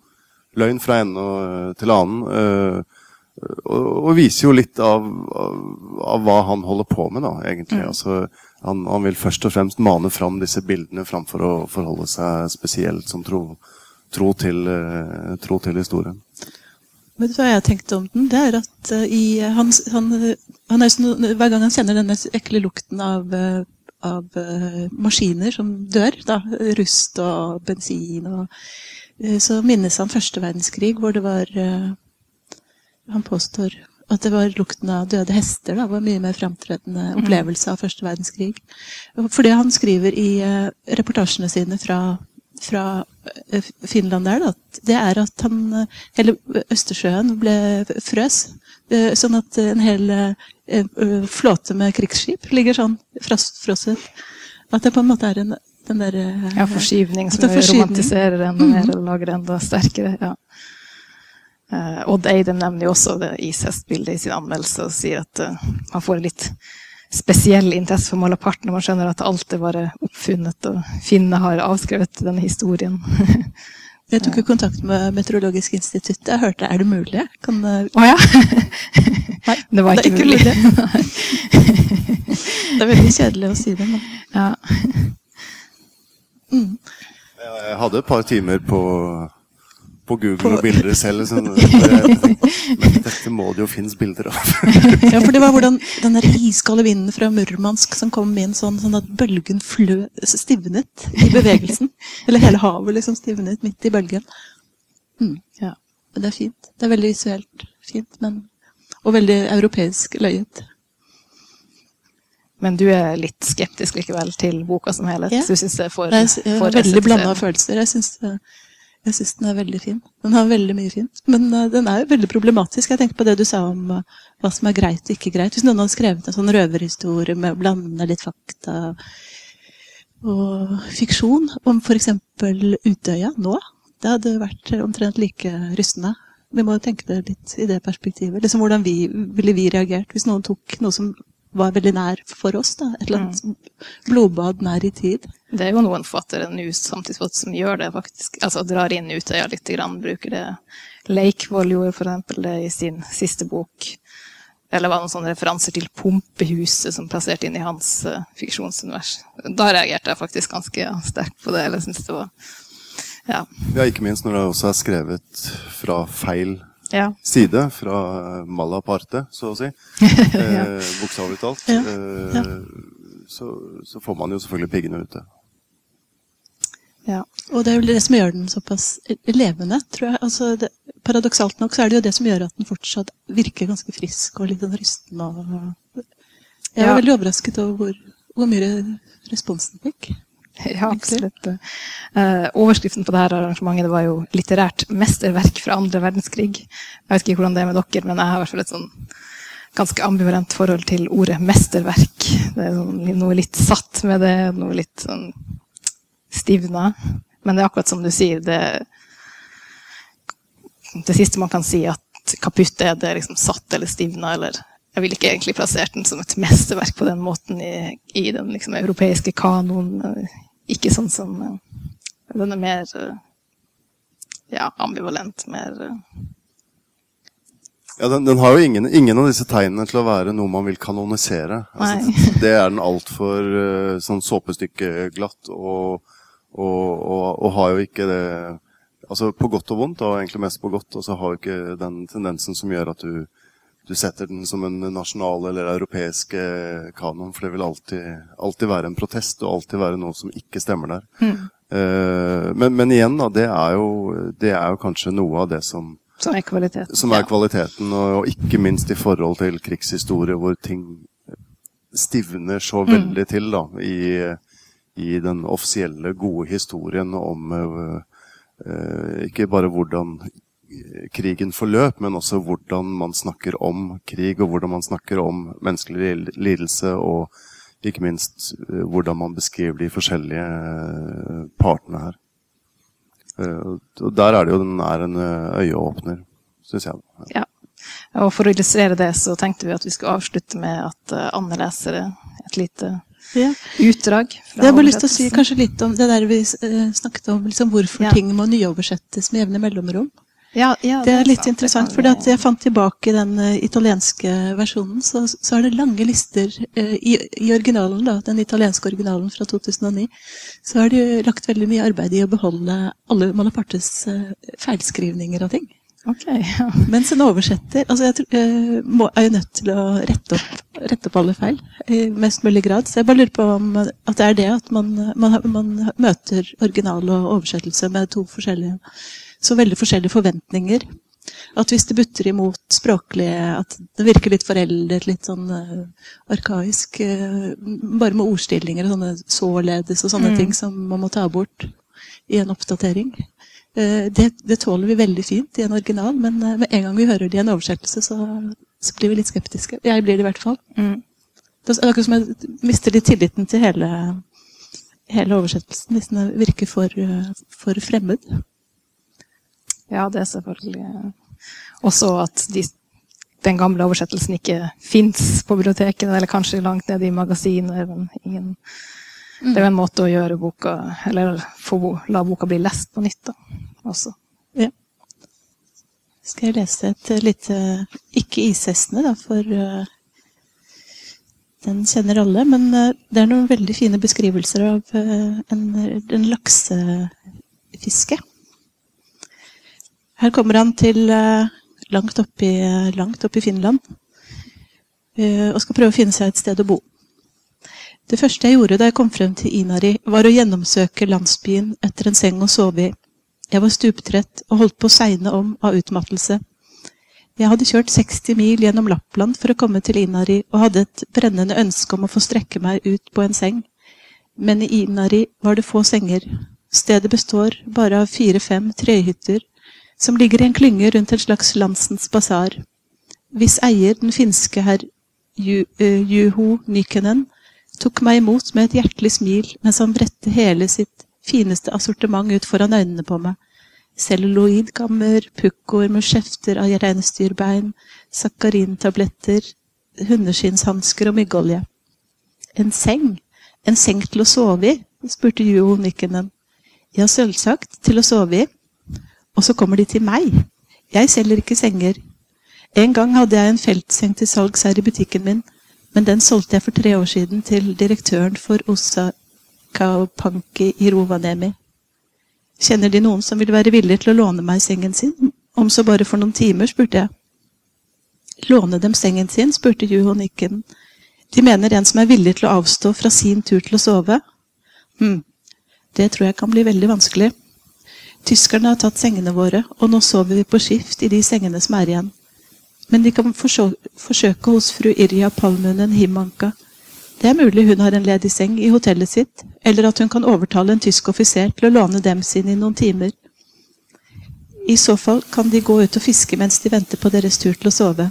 løgn fra ende og- til annen. Uh, og, og viser jo litt av, av, av hva han holder på med, da, egentlig. Altså, han, han vil først og fremst mane fram disse bildene framfor å forholde seg spesielt som tro, tro, til, eh, tro til historien. Vet du hva jeg har tenkt om den? Det er at eh, i, han, han, han er sånn, Hver gang han kjenner denne ekle lukten av, eh, av maskiner som dør, da, rust og bensin, og, så minnes han første verdenskrig, hvor det var Han påstår at det var lukten av døde hester. Da, var mye mer framtredende opplevelse av første verdenskrig. For det han skriver i reportasjene sine fra fra eh, Finland der, da, det er at han eh, Hele Østersjøen ble frøs. eh, Sånn at en hel flåte med krigsskip ligger sånn frosset. At det på en måte er en den der Ja, forskyvning som er romantiserer enda mer eller lager det enda sterkere. ja. Odd Eidem nevner jo også det ishestbildet i sin anmeldelse og sier at man får en litt spesiell interesse for Malaparte når man skjønner at alt er bare oppfunnet, og finnene har avskrevet denne historien. Jeg tok jo kontakt med Meteorologisk institutt. Jeg hørte er det mulig? Kan, eh, Å ja! Nei, det var det er ikke, mulig. mulig. det er veldig kjedelig å si det, men ja. mm. Jeg hadde et par timer på, på Google På- og bilder selv. Så jeg tenkte, men dette må det jo finnes bilder av. Ja, for det var hvordan den der iskalde vinden fra Murmansk som kom inn sånn, sånn at bølgen flø, stivnet i bevegelsen. Eller hele havet liksom stivnet midt i bølgen. Mm. Ja. Det er fint. Det er veldig visuelt fint, men Og veldig europeisk løyet. Men du er litt skeptisk likevel til boka som helhet? Ja. Du synes det er for, Nei, jeg for har veldig blanda følelser. Jeg syns, jeg syns den er veldig fin. Den har veldig mye fint. Men uh, den er jo veldig problematisk. Jeg tenker på det du sa om uh, hva som er greit og ikke greit. Hvis noen hadde skrevet en sånn røverhistorie med å blande litt fakta og fiksjon om f.eks. Utøya nå, det hadde vært omtrent like rystende. Vi må tenke det litt i det perspektivet. Liksom Hvordan vi, ville vi reagert hvis noen tok noe som var veldig nær for oss? da, Et eller annet blodbad nær i tid. Det er jo noen forfattere nå samtidsforfattere som gjør det, faktisk. Altså drar inn Utøya litt, grann, bruker det. Leikvoll gjorde eksempel det i sin siste bok. Eller var det noen sånne referanser til Pumpehuset som plasserte inn i hans uh, fiksjonsunivers. Da reagerte jeg faktisk ganske sterkt på det. Eller synes det var Ja. Ja, ikke minst når det også er skrevet fra feil ja. side, fra Malaparte, så å si. Eh, Bokstavelig talt. Ja, Eh, ja. så, så får man jo selvfølgelig piggene ute. Ja. Og det er jo det som gjør den såpass levende, tror jeg. Altså, det, paradoksalt nok så er det jo det som gjør at den fortsatt virker ganske frisk og litt sånn rysten. Og... Jeg er Ja. veldig overrasket over hvor, hvor mye responsen fikk. Ja, absolutt. Uh, overskriften på dette arrangementet det var jo 'litterært mesterverk fra andre verdenskrig'. Jeg vet ikke hvordan det er med dere, men jeg har i hvert fall et sånn ganske ambivalent forhold til ordet 'mesterverk'. Det er sånn, noe litt satt med det, noe litt sånn stivna. Men det er akkurat som du sier, det, det siste man kan si, at kaputt er det liksom satt eller stivna, eller jeg ville ikke egentlig plassert den som et mesterverk på den måten i, i den liksom, europeiske kanoen. Ikke sånn som eh, Den er mer eh, ja, ambivalent, mer eh, Ja, den, den har jo ingen, ingen av disse tegnene til å være noe man vil kanonisere. Altså, det er den altfor sånn såpestykkeglatt, og, og, og, og har jo ikke det Altså på godt og vondt, og egentlig mest på godt, og så har jo ikke den tendensen som gjør at du, du setter den som en nasjonal eller europeisk eh, kanon, for det vil alltid, alltid være en protest, og alltid være noe som ikke stemmer der. Eh, men, men igjen, da, det er, jo, det er jo kanskje noe av det som som er kvaliteten. som er kvaliteten, og, og ikke minst i forhold til krigshistorie, hvor ting stivner så veldig til da, i, i den offisielle, gode historien om eh, ikke bare hvordan krigen forløp, men også hvordan man snakker om krig, og hvordan man snakker om menneskelig lidelse, og ikke minst eh, hvordan man beskriver de forskjellige eh, partene her. Eh, og der er det jo den er en eh, øyeåpner, syns jeg. Ja. Og for å illustrere det, så tenkte vi at vi skulle avslutte med at eh, Anne leser et lite Ja. utdrag. Jeg har bare lyst til å si kanskje litt om det der vi eh, snakket om, liksom hvorfor Ja. ting må nyoversettes med jevne mellomrom. Ja, ja, Det er litt sant, det interessant, for jeg fant tilbake den uh, italienske versjonen, så, så er det lange lister uh, i, i originalen, da, den italienske originalen fra 2009. Så har jo lagt veldig mye arbeid i å beholde alle Malapartes uh, feilskrivninger og ting. Ok, ja. Mens en oversetter altså jeg, tror- eh, må, er jo nødt til å rette opp, rette opp alle feil i mest mulig grad. Så jeg bare lurer på om at det er det at man, man, man møter original og oversettelse med to forskjellige så veldig forskjellige forventninger. At hvis det butter imot språklig, at det virker litt foreldet, litt sånn uh, arkaisk, uh, bare med ordstillinger og sånne således og sånne Mm. ting som man må ta bort. i en oppdatering. Eh, det, det, tåler vi veldig fint i en original, men eh, med en gang vi hører det i en oversettelse, så, så blir vi litt skeptiske. Jeg blir det i hvert fall. Mm. Det er akkurat som jeg mister litt tilliten til hele, hele oversettelsen hvis den virker for, for, fremmed. Ja, det er selvfølgelig også at de, den gamle oversettelsen ikke fins på biblioteket, eller kanskje langt nede i magasinet. Ingen, det er jo en måte å gjøre boka Eller få, la boka bli lest på nytt da, også. Ja. Skal jeg lese et lite Ikke ishestene, da, for uh, den kjenner alle. Men uh, det er noen veldig fine beskrivelser av uh, en, en laksefiske. Her kommer han til langt oppe i, langt opp i Finland og skal prøve å finne seg et sted å bo. Det første jeg gjorde da jeg kom frem til Inari, var å gjennomsøke landsbyen etter en seng å sove i. Jeg var stuptrett og holdt på å segne om av utmattelse. Jeg hadde kjørt 60 mil gjennom Lappland for å komme til Inari, og hadde et brennende ønske om å få strekke meg ut på en seng. Men i Inari var det få senger. Stedet består bare av fire-fem trehytter, som ligger i en klynge rundt en slags landsens basar. Hvis eier, den finske herr eh, Juho Nykenen, tok meg imot med et hjertelig smil mens han bredte hele sitt fineste assortiment ut foran øynene på meg. Celluloidkammer, pukkoer med skjefter av reinsdyrbein, sakarintabletter, hundeskinnshansker og myggolje. En seng? En seng til å sove i? spurte Juho Nikkenen. Ja, selvsagt, til å sove i. Og så kommer de til meg. Jeg selger ikke senger. En gang hadde jeg en feltseng til salgs her i butikken min, men den solgte jeg for tre år siden til direktøren for Osa Kaupanki i Rovaniemi. Kjenner De noen som vil være villig til å låne meg sengen sin? Om så bare for noen timer, spurte jeg. Låne dem sengen sin? spurte Juho Nikken. De mener en som er villig til å avstå fra sin tur til å sove? Hm, det tror jeg kan bli veldig vanskelig. Tyskerne har tatt sengene våre, og nå sover vi på skift i de sengene som er igjen. Men de kan forsøke hos fru Irja Palmunen Himanka. Det er mulig hun har en ledig seng i hotellet sitt, eller at hun kan overtale en tysk offiser til å låne dem sine i noen timer. I så fall kan de gå ut og fiske mens de venter på deres tur til å sove.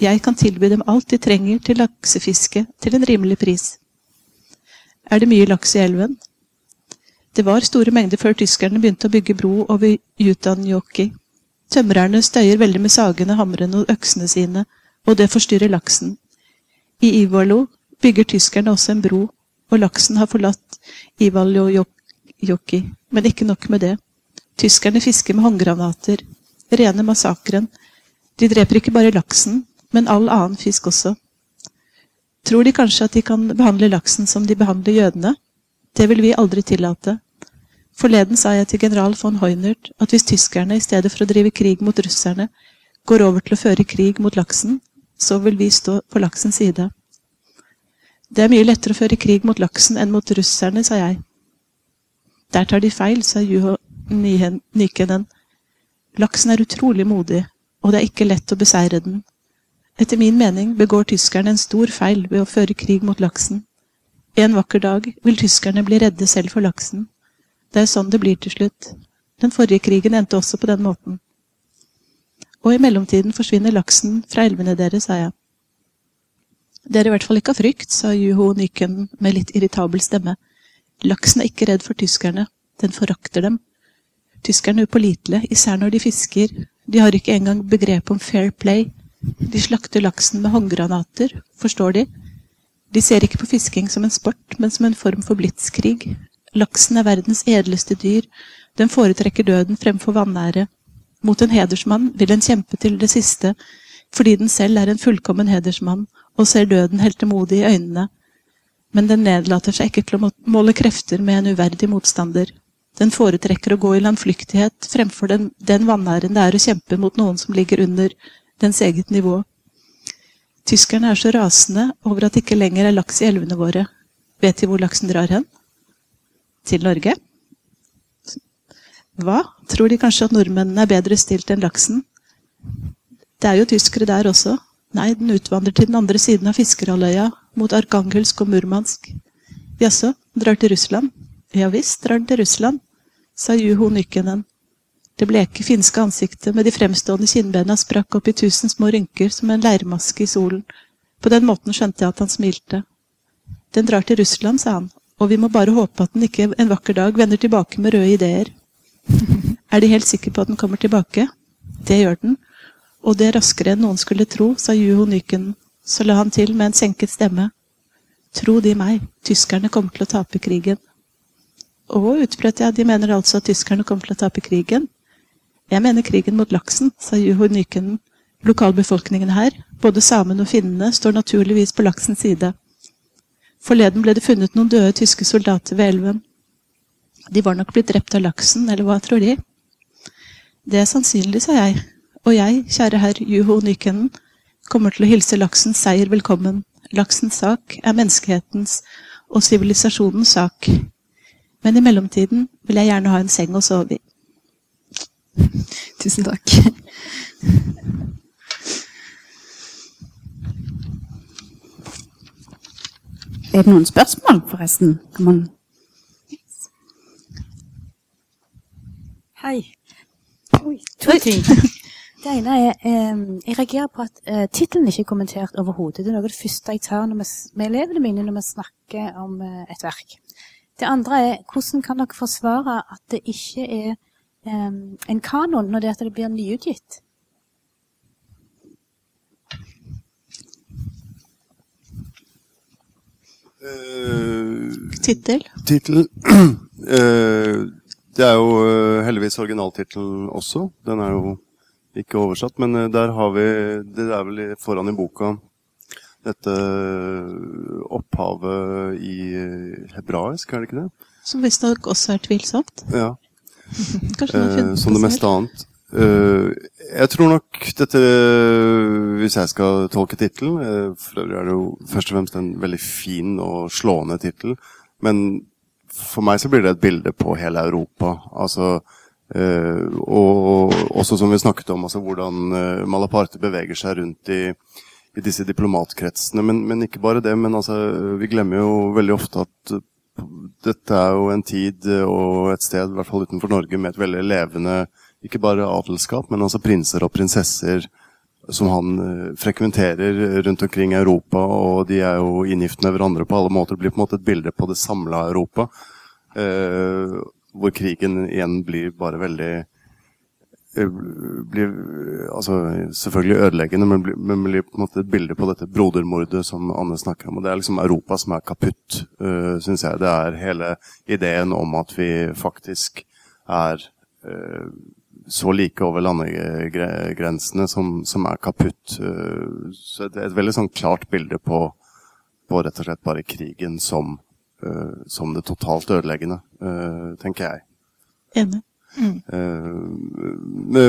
Jeg kan tilby dem alt de trenger til laksefiske til en rimelig pris. Er det mye laks i elven? Det var store mengder før tyskerne begynte å bygge bro over Jutanjoki. Tømrerne støyer veldig med sagene, hamrene og øksene sine, og det forstyrrer laksen. I Ivalo bygger tyskerne også en bro, og laksen har forlatt Ivalojoki. men ikke nok med det. Tyskerne fisker med håndgranater. Rene massakren. De dreper ikke bare laksen, men all annen fisk også. Tror de kanskje at de kan behandle laksen som de behandler jødene? Det vil vi aldri tillate. Forleden sa jeg til general von Heunert at hvis tyskerne i stedet for å drive krig mot russerne, går over til å føre krig mot laksen, så vil vi stå på laksens side. Det er mye lettere å føre krig mot laksen enn mot russerne, sa jeg. Der tar de feil, sa Juho Nykenen. Laksen er utrolig modig, og det er ikke lett å beseire den. Etter min mening begår tyskerne en stor feil ved å føre krig mot laksen. En vakker dag vil tyskerne bli redde selv for laksen. Det er sånn det blir til slutt. Den forrige krigen endte også på den måten. Og i mellomtiden forsvinner laksen fra elvene deres, sa jeg. Dere i hvert fall ikke av frykt, sa Juho Nyken med litt irritabel stemme. Laksen er ikke redd for tyskerne, den forakter dem. Tyskerne er upålitelige, især når de fisker. De har ikke engang begrep om fair play. De slakter laksen med håndgranater, forstår de? De ser ikke på fisking som en sport, men som en form for blitskrig, Laksen er verdens edleste dyr, den foretrekker døden fremfor vanære. Mot en hedersmann vil den kjempe til det siste, fordi den selv er en fullkommen hedersmann og ser døden heltemodig i øynene. Men den nedlater seg ikke til å måle krefter med en uverdig motstander. Den foretrekker å gå i landflyktighet fremfor den, den vanæren det er å kjempe mot noen som ligger under dens eget nivå. Tyskerne er så rasende over at det ikke lenger er laks i elvene våre. Vet de hvor laksen drar hen? Til Norge. Hva? Tror de kanskje at nordmennene er bedre stilt enn laksen? Det er jo tyskere der også. Nei, den utvandrer til den andre siden av Fiskerhalvøya, mot Arkangelsk og Murmansk. Jaså, drar til Russland? Ja visst drar den til Russland. sa Juho Nykenen. Det bleke finske ansiktet med de fremstående kinnbena sprakk opp i tusen små rynker som en leirmaske i solen. På den måten skjønte jeg at han smilte. Den drar til Russland, sa han, og vi må bare håpe at den ikke en vakker dag vender tilbake med røde ideer. er De helt sikre på at den kommer tilbake? Det gjør den, og det raskere enn noen skulle tro, sa Juho Nyken. Så la han til med en senket stemme. Tro de meg, tyskerne kommer til å tape krigen. Å, utbrøt jeg, de mener altså at tyskerne kommer til å tape krigen? Jeg mener krigen mot laksen, sa Juho Nyken. Lokalbefolkningen her, både samene og finnene, står naturligvis på laksens side. Forleden ble det funnet noen døde tyske soldater ved elven. De var nok blitt drept av laksen, eller hva tror De? Det er sannsynlig, sa jeg, og jeg, kjære herr Juho Nykenen, kommer til å hilse laksens seier velkommen. Laksens sak er menneskehetens og sivilisasjonens sak. Men i mellomtiden vil jeg gjerne ha en seng å sove i. Tusen takk. Er det noen spørsmål, forresten? Kan man Hei. Oi, to ting. Det ene er eh, Jeg reagerer på at eh, tittelen ikke er kommentert overhodet. Det er noe av det første jeg tar når vi, med elevene mine når vi snakker om eh, et verk. Det andre er hvordan kan dere forsvare at det ikke er eh, en kanon når det, at det blir nyutgitt? Uh, Tittel? Tittel Eh, Det er jo eh, heldigvis originaltittelen også. Den er jo ikke oversatt, men der har vi Det er vel foran i boka dette opphavet i hebraisk, er det ikke det? Som visstnok også er tvilsomt. Ja. Som det meste annet. Eh, jeg tror nok dette Hvis jeg skal tolke tittelen uh, For øvrig er det jo først og fremst en veldig fin og slående tittel. Men for meg så blir det et bilde på hele Europa. Altså uh, Og også som vi snakket om, altså hvordan uh, Malaparte beveger seg rundt i, i disse diplomatkretsene. Men, men ikke bare det. Men altså, vi glemmer jo veldig ofte at dette er jo en tid og et sted, i hvert fall utenfor Norge, med et veldig levende ikke bare adelskap, men altså prinser og prinsesser som han eh, frekventerer rundt omkring i Europa, og de er jo inngift med hverandre på alle måter. Det blir på en måte et bilde på det samla Europa, eh, hvor krigen igjen blir bare veldig eh, blir, altså selvfølgelig ødeleggende, men blir, men blir på en måte et bilde på dette brodermordet som Anne snakker om. Og det er liksom Europa som er kaputt, uh, syns jeg. Det er hele ideen om at vi faktisk er eh, så like over landegrensene som, som er kaputt. Eh, så det er et veldig sånn klart bilde på, på rett og slett bare krigen som, eh, som det totalt ødeleggende, eh, tenker jeg. Enig. Mm.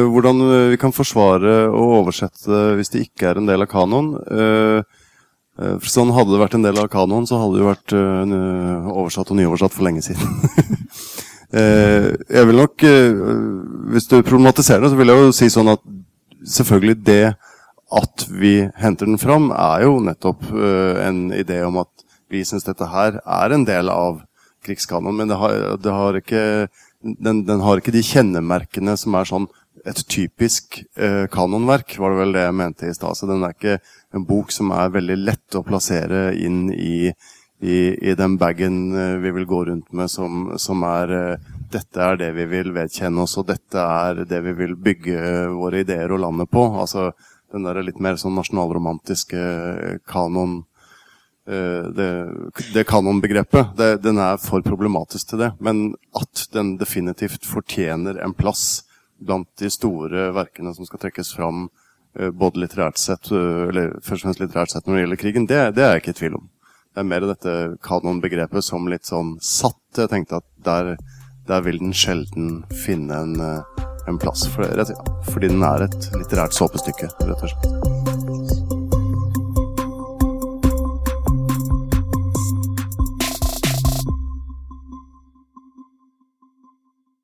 hvordan vi kan forsvare og oversette hvis det ikke er en del av kanon. Eh, for sånn Hadde det vært en del av kanoen, så hadde det jo vært oversatt og nyoversatt for lenge siden. Eh, jeg vil nok, eh, Hvis du problematiserer det, så vil jeg jo si sånn at selvfølgelig det at vi henter den fram, er jo nettopp eh, en idé om at vi syns dette her er en del av krigskanon, men det har, det har ikke, den, den har ikke de kjennemerkene som er sånn et typisk kanonverk, var det vel det jeg mente i stad. Så den er ikke en bok som er veldig lett å plassere inn i, i, i den bagen eh, vi vil gå rundt med, som, som er eh, dette er det vi vil vedkjenne oss, og dette er det vi vil bygge våre ideer og landet på. Altså den der litt mer sånn nasjonalromantiske kanon eh, det, det kanonbegrepet, det, den er for problematisk til det. Men at den definitivt fortjener en plass blant de store verkene som skal trekkes fram, eh, både litterært sett, eh, eller først og fremst litterært sett når det gjelder krigen, det, det er jeg ikke i tvil om. Det er mer dette kanonbegrepet som litt sånn satt. Jeg tenkte at der, der vil den sjelden finne en, eh, en plass, for, rett- fordi den er et litterært såpestykke, rett og slett.